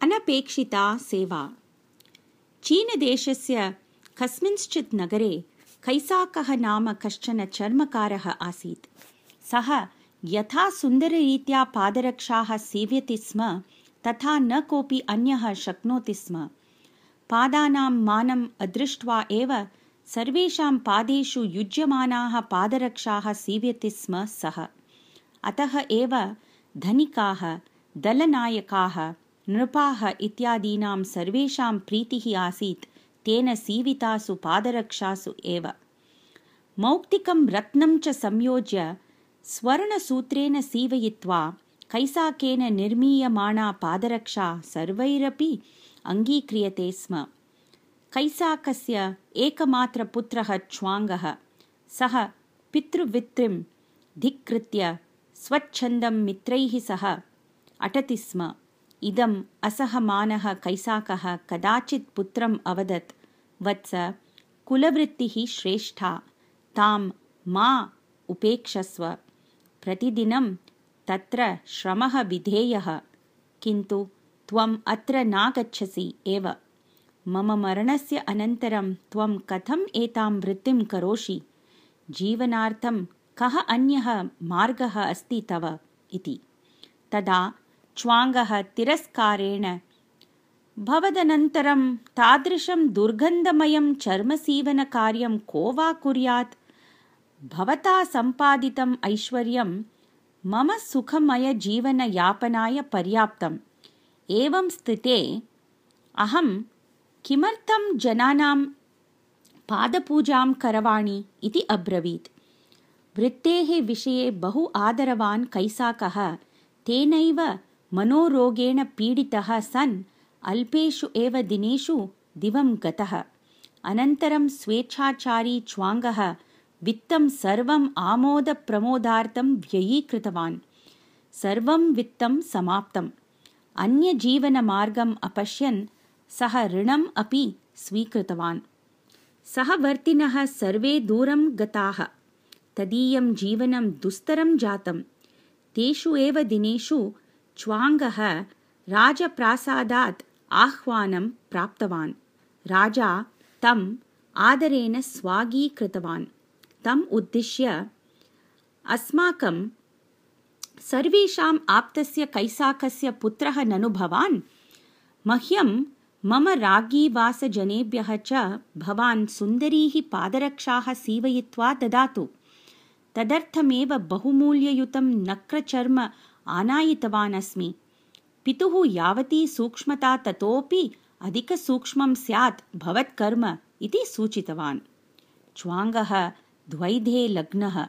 अनपेक्षिता सेवा। चीनदेशस्य कस्मिंश्चित् नगरे कैसाकः नाम कश्चन चर्मकारः आसीत्। सः यथा सुन्दररीत्या पादरक्षाः सीव्यति स्म तथा न कोऽपि अन्यः शक्नोति स्म। पादानां मानम् अदृष्ट्वा एव सर्वेषां पादेषु युज्यमानाः पादरक्षाः सीव्यति स्म सः। अतः एव धनिकाः दलनायकाः नृपाः इत्यादीनां सर्वेषां प्रीतिः आसीत् तेन सीवितासु पादरक्षासु एव। मौक्तिकं रत्नं च संयोज्य स्वर्णसूत्रेण सीवयित्वा कैसाकेन निर्मीयमाणा पादरक्षा सर्वैरपि अङ्गीक्रियते स्म। कैसाकस्य एकमात्रपुत्रः च्वाङ्गः सः पितृवित्रिं धिक्कृत्य स्वच्छन्दं मित्रैः सह अटति स्म इदम् असहमानः कैसाकः कदाचित् पुत्रम् अवदत्। वत्स कुलवृत्तिः श्रेष्ठा। तां मा उपेक्षस्व। प्रतिदिनं तत्र श्रमः विधेयः। किन्तु त्वम् अत्र नागच्छसि एव। मम मरणस्य अनन्तरं त्वं कथम् एतां वृत्तिं करोषि? जीवनार्थं कः अन्यः मार्गः अस्ति तव इति। तदा च्वाङ्गः तिरस्कारेण। भवदनन्तरं तादृशं दुर्गन्धमयं चर्मसीवनकार्यं को वा कुर्यात्? भवता सम्पादितम् ऐश्वर्यं मम सुखमयजीवनयापनाय पर्याप्तम्। एवं स्थिते अहं किमर्थं जनानां पादपूजां करवाणि इति अब्रवीत्। वृत्तेः विषये बहु आदरवान् कैसाकः तेनैव मनोरोगेण पीडितः सन् अल्पेषु एव दिनेषु दिवं गतः। अनन्तरं स्वेच्छाचारी च्वाङ्गः वित्तं सर्वम् आमोदप्रमोदार्थं व्ययीकृतवान्। सर्वं वित्तं समाप्तम्। अन्यजीवनमार्गम् अपश्यन् सः ऋणम् अपि स्वीकृतवान्। सहवर्तिनः सर्वे दूरं गताः। तदीयं जीवनं दुस्तरं जातं तेषु एव दिनेषु च्वाङ्गः राजप्रासादात् आह्वानं प्राप्तवान्। राजा तम् आदरेण स्वागीकृतवान्। तम् उद्दिश्य अस्माकं सर्वेषाम् आप्तस्य कैसाकस्य पुत्रः ननु भवान्? मह्यं मम राज्ञीवासजनेभ्यः च भवान् सुन्दरीः पादरक्षाः सीवयित्वा ददातु। तदर्थमेव बहुमूल्ययुतं नक्रचर्म आनायितवान् अस्मि पितुः यावती सूक्ष्मता ततोपि अधिकसूक्ष्मं स्यात् भवत्कर्म इति सूचितवान्। च्वाङ्गः द्वैधे लग्नः।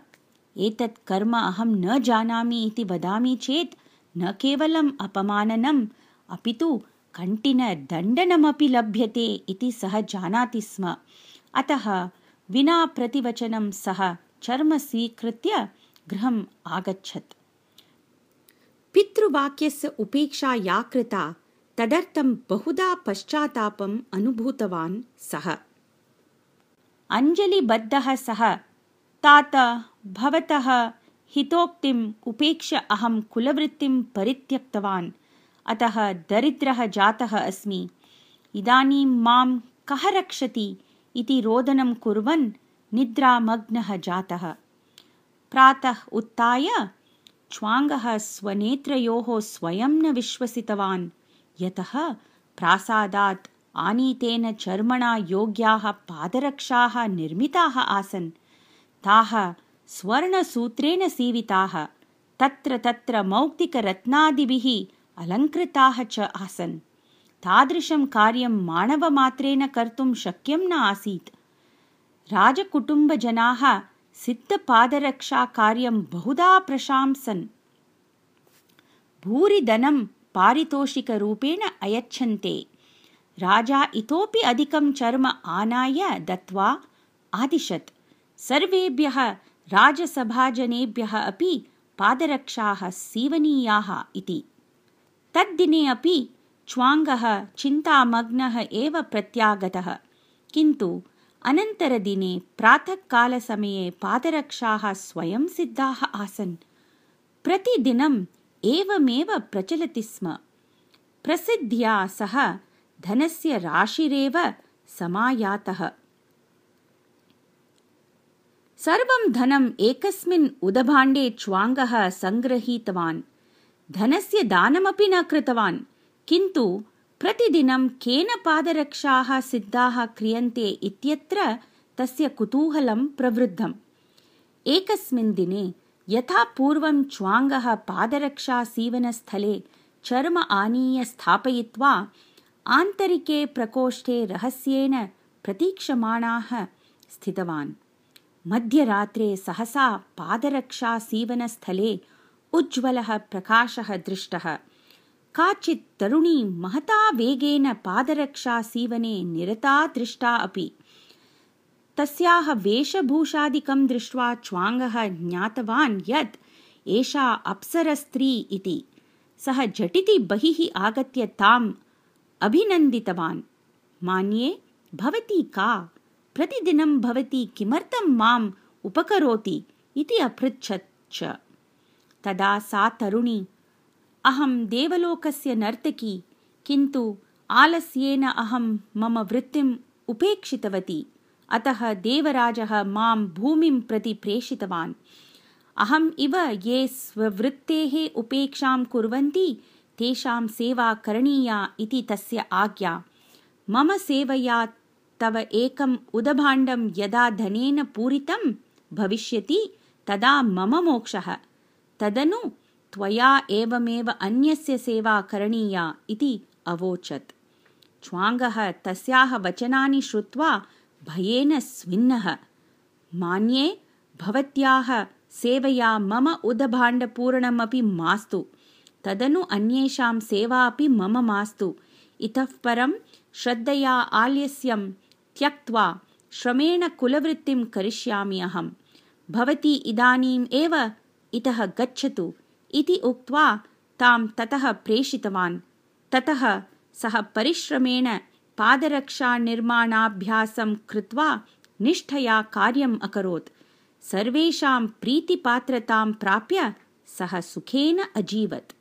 एतत् कर्म अहं न जानामि इति वदामि चेत् न केवलम् अपमाननम् अपि तु कण्टिनदण्डनमपि लभ्यते इति सः जानाति स्म। अतः विना प्रतिवचनं सः चर्म स्वीकृत्य गृहम् आगच्छत् पितृवाक्यस्य उपेक्षा या कृता तदर्थं बहुधा पश्चात्तापम् अनुभूतवान् सः। अञ्जलिबद्धः सः तात भवतः हितोक्तिम् उपेक्ष्य अहं कुलवृत्तिं परित्यक्तवान् अतः दरिद्रः जातः अस्मि। इदानीं मां कः रक्षति इति रोदनं कुर्वन् निद्रामग्नः जातः। प्रातः उत्थाय च्वाङ्गः स्वनेत्रयोः स्वयं न विश्वसितवान्। यतः प्रासादात् आनीतेन चर्मणा योग्याः पादरक्षाः निर्मिताः आसन्। ताः स्वर्णसूत्रेण सीविताः तत्र तत्र मौक्तिकरत्नादिभिः अलङ्कृताः च आसन्। तादृशं कार्यं मानवमात्रेण कर्तुं शक्यं न आसीत्। राजकुटुम्बजनाः सिद्धपादरक्षाकार्यं बहुधा प्रशांसन्। भूरिधनं पारितोषिकरूपेण अयच्छन्ते। राजा इतोपि अधिकं चर्म आनाय दत्त्वा आदिशत्। सर्वेभ्यः राजसभाजनेभ्यः अपि पादरक्षाः सीवनीयाः इति। तद्दिने अपि च्वाङ्गः चिन्तामग्नः एव प्रत्यागतः। किन्तु अनन्तरदिने प्रातःकालसमये पादरक्षाः स्वयं सिद्धाः आसन्। प्रतिदिनम् एवमेव प्रचलति स्म। प्रसिद्ध्या सह धनस्य राशिरेव समायातः। सर्वं धनम् एकस्मिन् उदभाण्डे च्वाङ्गः सङ्गृहीतवान् धनस्य दानमपि न कृतवान्। किन्तु प्रतिदिनं केन पादरक्षाः सिद्धाः क्रियन्ते इत्यत्र तस्य कुतूहलं प्रवृद्धम्। एकस्मिन् दिने यथा पूर्वं च्वाङ्गः पादरक्षासीवनस्थले चर्म आनीय स्थापयित्वा आन्तरिके प्रकोष्ठे रहस्येन प्रतीक्षमाणाः स्थितवान्। मध्यरात्रे सहसा पादरक्षासीवनस्थले उज्ज्वलः प्रकाशः दृष्टः काचित् तरुणी महता वेगेन पादरक्षासीवने निरता दृष्टा अपि। तस्याः वेशभूषादिकं दृष्ट्वा च्वाङ्गः ज्ञातवान् यत् एषा अप्सरस्त्री इति। सः झटिति बहिः आगत्य ताम् अभिनन्दितवान्। मान्ये भवती का? प्रतिदिनं भवती किमर्थं माम् उपकरोति इति अपृच्छत् च। तदा सा तरुणी अहं देवलोकस्य नर्तकी किन्तु आलस्येन अहं मम वृत्तिम् उपेक्षितवती। अतः देवराजः मां भूमिं प्रति प्रेषितवान्। अहम् इव ये स्ववृत्तेः उपेक्षां कुर्वन्ति तेषां सेवा करणीया इति तस्य आज्ञा। मम सेवया तव एकम् उदभाण्डं यदा धनेन पूरितं भविष्यति तदा मम मोक्षः। तदनु त्वया एवमेव अन्यस्य सेवा करणीया इति अवोचत्। च्वाङ्गः तस्याः वचनानि श्रुत्वा भयेन स्विन्नः। मान्ये भवत्याः सेवया मम उदभाण्डपूरणमपि मास्तु। तदनु अन्येषां सेवा अपि मम मास्तु। इतः परं श्रद्धया आलस्यं त्यक्त्वा श्रमेण कुलवृत्तिं करिष्यामि अहम् भवती इदानीम् एव इतः गच्छतु इति उक्त्वा तां ततः प्रेषितवान्। ततः सः परिश्रमेण पादरक्षानिर्माणाभ्यासं कृत्वा निष्ठया कार्यम् अकरोत्। सर्वेषां प्रीतिपात्रतां प्राप्य सः सुखेन अजीवत्